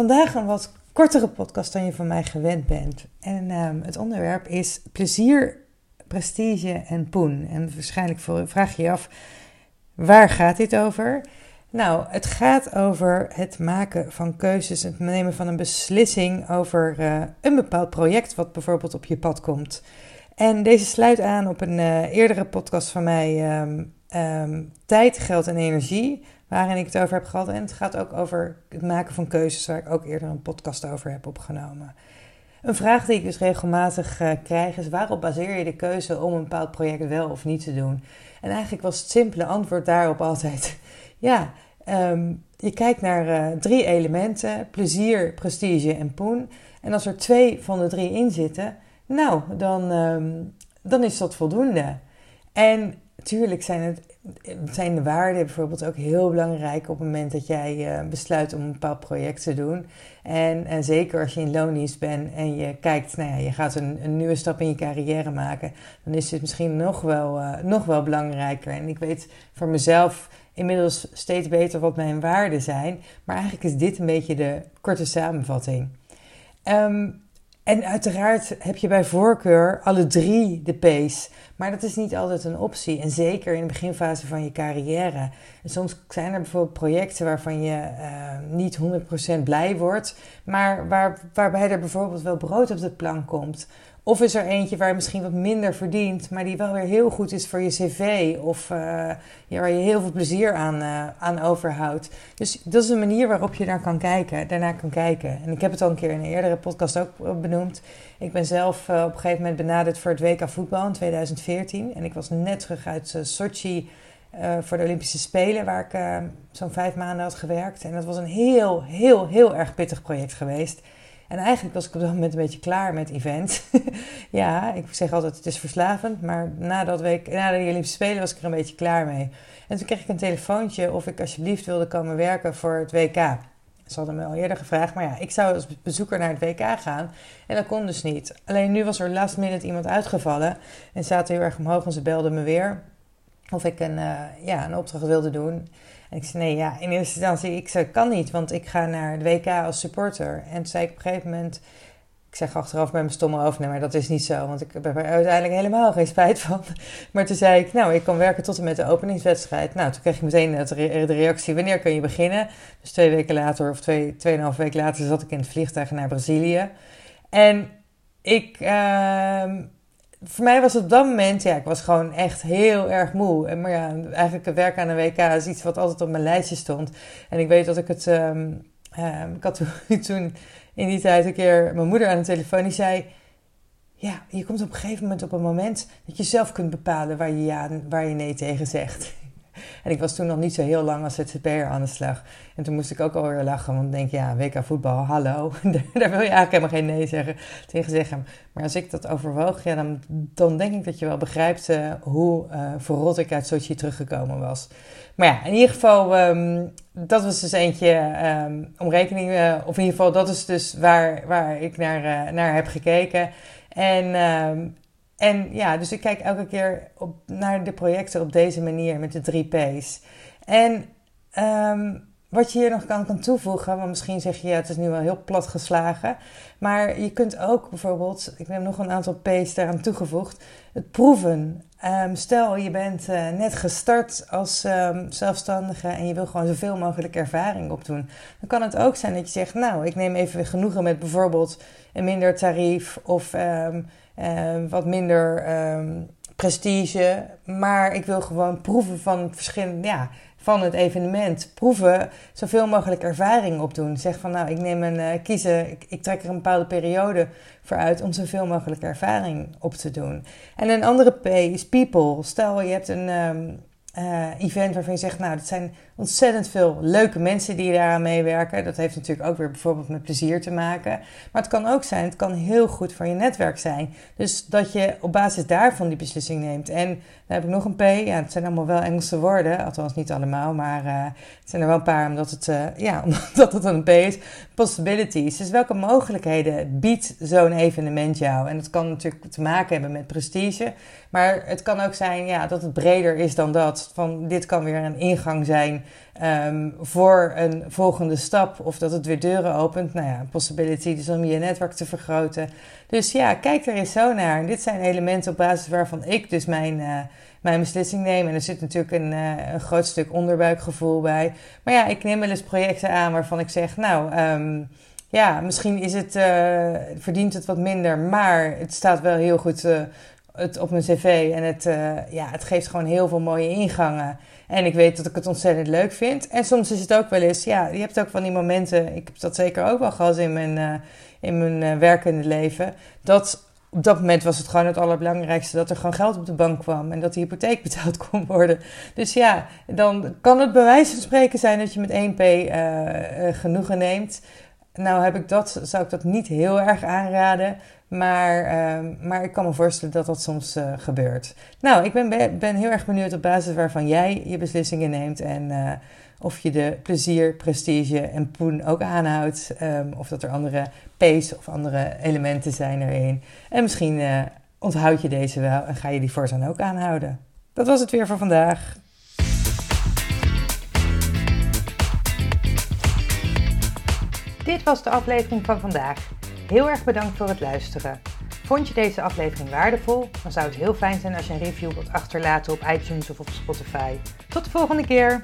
Vandaag een wat kortere podcast dan je van mij gewend bent. En ehm, het onderwerp is plezier, prestige en poen. En waarschijnlijk vraag je je af, waar gaat dit over? Nou, het gaat over het maken van keuzes, het nemen van een beslissing over uh, een bepaald project wat bijvoorbeeld op je pad komt. En deze sluit aan op een uh, eerdere podcast van mij, um, um, Tijd, Geld en Energie, waarin ik het over heb gehad. En het gaat ook over het maken van keuzes, waar ik ook eerder een podcast over heb opgenomen. Een vraag die ik dus regelmatig uh, krijg is: waarop baseer je de keuze om een bepaald project wel of niet te doen? En eigenlijk was het simpele antwoord daarop altijd: ja, um, je kijkt naar uh, drie elementen: plezier, prestige en poen. En als er twee van de drie in zitten, nou, dan, um, dan is dat voldoende. En natuurlijk zijn, het, zijn de waarden bijvoorbeeld ook heel belangrijk op het moment dat jij uh, besluit om een bepaald project te doen. En, en zeker als je in loondienst bent en je kijkt, nou ja, je gaat een, een nieuwe stap in je carrière maken, dan is het misschien nog wel, uh, nog wel belangrijker. En ik weet voor mezelf inmiddels steeds beter wat mijn waarden zijn, maar eigenlijk is dit een beetje de korte samenvatting. Um, en uiteraard heb je bij voorkeur alle drie de P's. Maar dat is niet altijd een optie. En zeker in de beginfase van je carrière. En soms zijn er bijvoorbeeld projecten waarvan je uh, niet 100% blij wordt. Maar waar, waarbij er bijvoorbeeld wel brood op de plank komt. Of is er eentje waar je misschien wat minder verdient, maar die wel weer heel goed is voor je cv. Of uh, ja, waar je heel veel plezier aan, uh, aan overhoudt. Dus dat is een manier waarop je daar kan kijken, daarnaar kan kijken. En ik heb het al een keer in een eerdere podcast ook benoemd. Ik ben zelf op een gegeven moment benaderd voor het WK voetbal in 2014. En ik was net terug uit Sochi voor de Olympische Spelen, waar ik zo'n vijf maanden had gewerkt. En dat was een heel, heel, heel erg pittig project geweest. En eigenlijk was ik op dat moment een beetje klaar met event. ja, ik zeg altijd het is verslavend, maar na, dat week, na de Spelen was ik er een beetje klaar mee. En toen kreeg ik een telefoontje of ik alsjeblieft wilde komen werken voor het WK. Ze hadden me al eerder gevraagd, maar ja, ik zou als bezoeker naar het WK gaan. En dat kon dus niet. Alleen nu was er last minute iemand uitgevallen en zaten heel erg omhoog en ze belden me weer of ik een, uh, ja, een opdracht wilde doen. En ik zei nee, ja, in eerste instantie, ik zei, kan niet, want ik ga naar de WK als supporter. En toen zei ik op een gegeven moment, ik zeg achteraf bij mijn stomme hoofd, nee, maar dat is niet zo, want ik heb er uiteindelijk helemaal geen spijt van. Maar toen zei ik, nou, ik kan werken tot en met de openingswedstrijd. Nou, toen kreeg ik meteen de reactie, wanneer kun je beginnen? Dus twee weken later, of twee, tweeënhalf weken later, zat ik in het vliegtuig naar Brazilië. En ik... Uh, voor mij was op dat moment, ja, ik was gewoon echt heel erg moe. En, maar ja, eigenlijk het werk aan een WK is iets wat altijd op mijn lijstje stond. En ik weet dat ik het, um, uh, ik had toen, toen in die tijd een keer mijn moeder aan de telefoon, die zei... Ja, je komt op een gegeven moment op een moment dat je zelf kunt bepalen waar je ja waar je nee tegen zegt. En ik was toen nog niet zo heel lang als ZZP'er aan de slag. En toen moest ik ook alweer lachen, want ik denk, ja, WK voetbal, hallo. Daar wil je eigenlijk helemaal geen nee zeggen, tegen zeggen. Maar als ik dat overwoog, ja, dan, dan denk ik dat je wel begrijpt uh, hoe uh, verrot ik uit Sochi teruggekomen was. Maar ja, in ieder geval, um, dat was dus eentje um, om rekening, uh, of in ieder geval, dat is dus waar, waar ik naar, naar heb gekeken. En um, en ja, dus ik kijk elke keer op, naar de projecten op deze manier met de drie P's. En um, wat je hier nog kan, toevoegen, want misschien zeg je ja, het is nu wel heel plat geslagen. Maar je kunt ook bijvoorbeeld, ik heb nog een aantal P's daaraan toegevoegd, het proeven. Um, stel je bent uh, net gestart als um, zelfstandige en je wil gewoon zoveel mogelijk ervaring opdoen. Dan kan het ook zijn dat je zegt, nou, ik neem even genoegen met bijvoorbeeld een minder tarief of wat minder prestige. Maar ik wil gewoon proeven van verschillende, ja, van het evenement. Proeven, zoveel mogelijk ervaring opdoen. Zeg van nou, ik neem een uh, kiezen, ik, ik, trek er een bepaalde periode voor uit om zoveel mogelijk ervaring op te doen. En een andere P is people. Stel je hebt een, um, uh, event waarvan je zegt, nou, dat zijn ontzettend veel leuke mensen die daaraan meewerken. Dat heeft natuurlijk ook weer bijvoorbeeld met plezier te maken. Maar het kan ook zijn, het kan heel goed voor je netwerk zijn. Dus dat je op basis daarvan die beslissing neemt. En dan heb ik nog een P. Ja, het zijn allemaal wel Engelse woorden, althans niet allemaal, maar uh, het zijn er wel een paar omdat het, uh, ja, omdat het een P is. Possibilities. Dus welke mogelijkheden biedt zo'n evenement jou? En dat kan natuurlijk te maken hebben met prestige, maar het kan ook zijn ja, dat het breder is dan dat. Van dit kan weer een ingang zijn um, voor een volgende stap. Of dat het weer deuren opent. Nou ja, possibility dus om je netwerk te vergroten. Dus ja, kijk er eens zo naar. Dit zijn elementen op basis waarvan ik dus mijn, uh, mijn beslissing neem. En er zit natuurlijk een, uh, een groot stuk onderbuikgevoel bij. Maar ja, ik neem wel eens projecten aan waarvan ik zeg, nou... Um, ja, misschien is het, uh, verdient het wat minder, maar het staat wel heel goed het op mijn cv. En het, uh, ja, het geeft gewoon heel veel mooie ingangen. En ik weet dat ik het ontzettend leuk vind. En soms is het ook wel eens, ja, je hebt ook van die momenten. Ik heb dat zeker ook wel gehad in mijn, uh, in mijn uh, werkende leven. Dat op dat moment was het gewoon het allerbelangrijkste dat er gewoon geld op de bank kwam en dat de hypotheek betaald kon worden. Dus ja, dan kan het bij wijze van spreken zijn dat je met 1p uh, genoegen neemt. Nou heb ik dat, zou ik dat niet heel erg aanraden. Maar, uh, maar ik kan me voorstellen dat dat soms uh, gebeurt. Nou, ik ben, ben heel erg benieuwd op basis waarvan jij je beslissingen neemt. En uh, of je de plezier, prestige en poen ook aanhoudt. Um, of dat er andere P's of andere elementen zijn erin. En misschien eh, onthoud je deze wel en ga je die voortaan ook aanhouden. Dat was het weer voor vandaag. Dit was de aflevering van vandaag. Heel erg bedankt voor het luisteren. Vond je deze aflevering waardevol? Dan zou het heel fijn zijn als je een review wilt achterlaten op iTunes of op Spotify. Tot de volgende keer!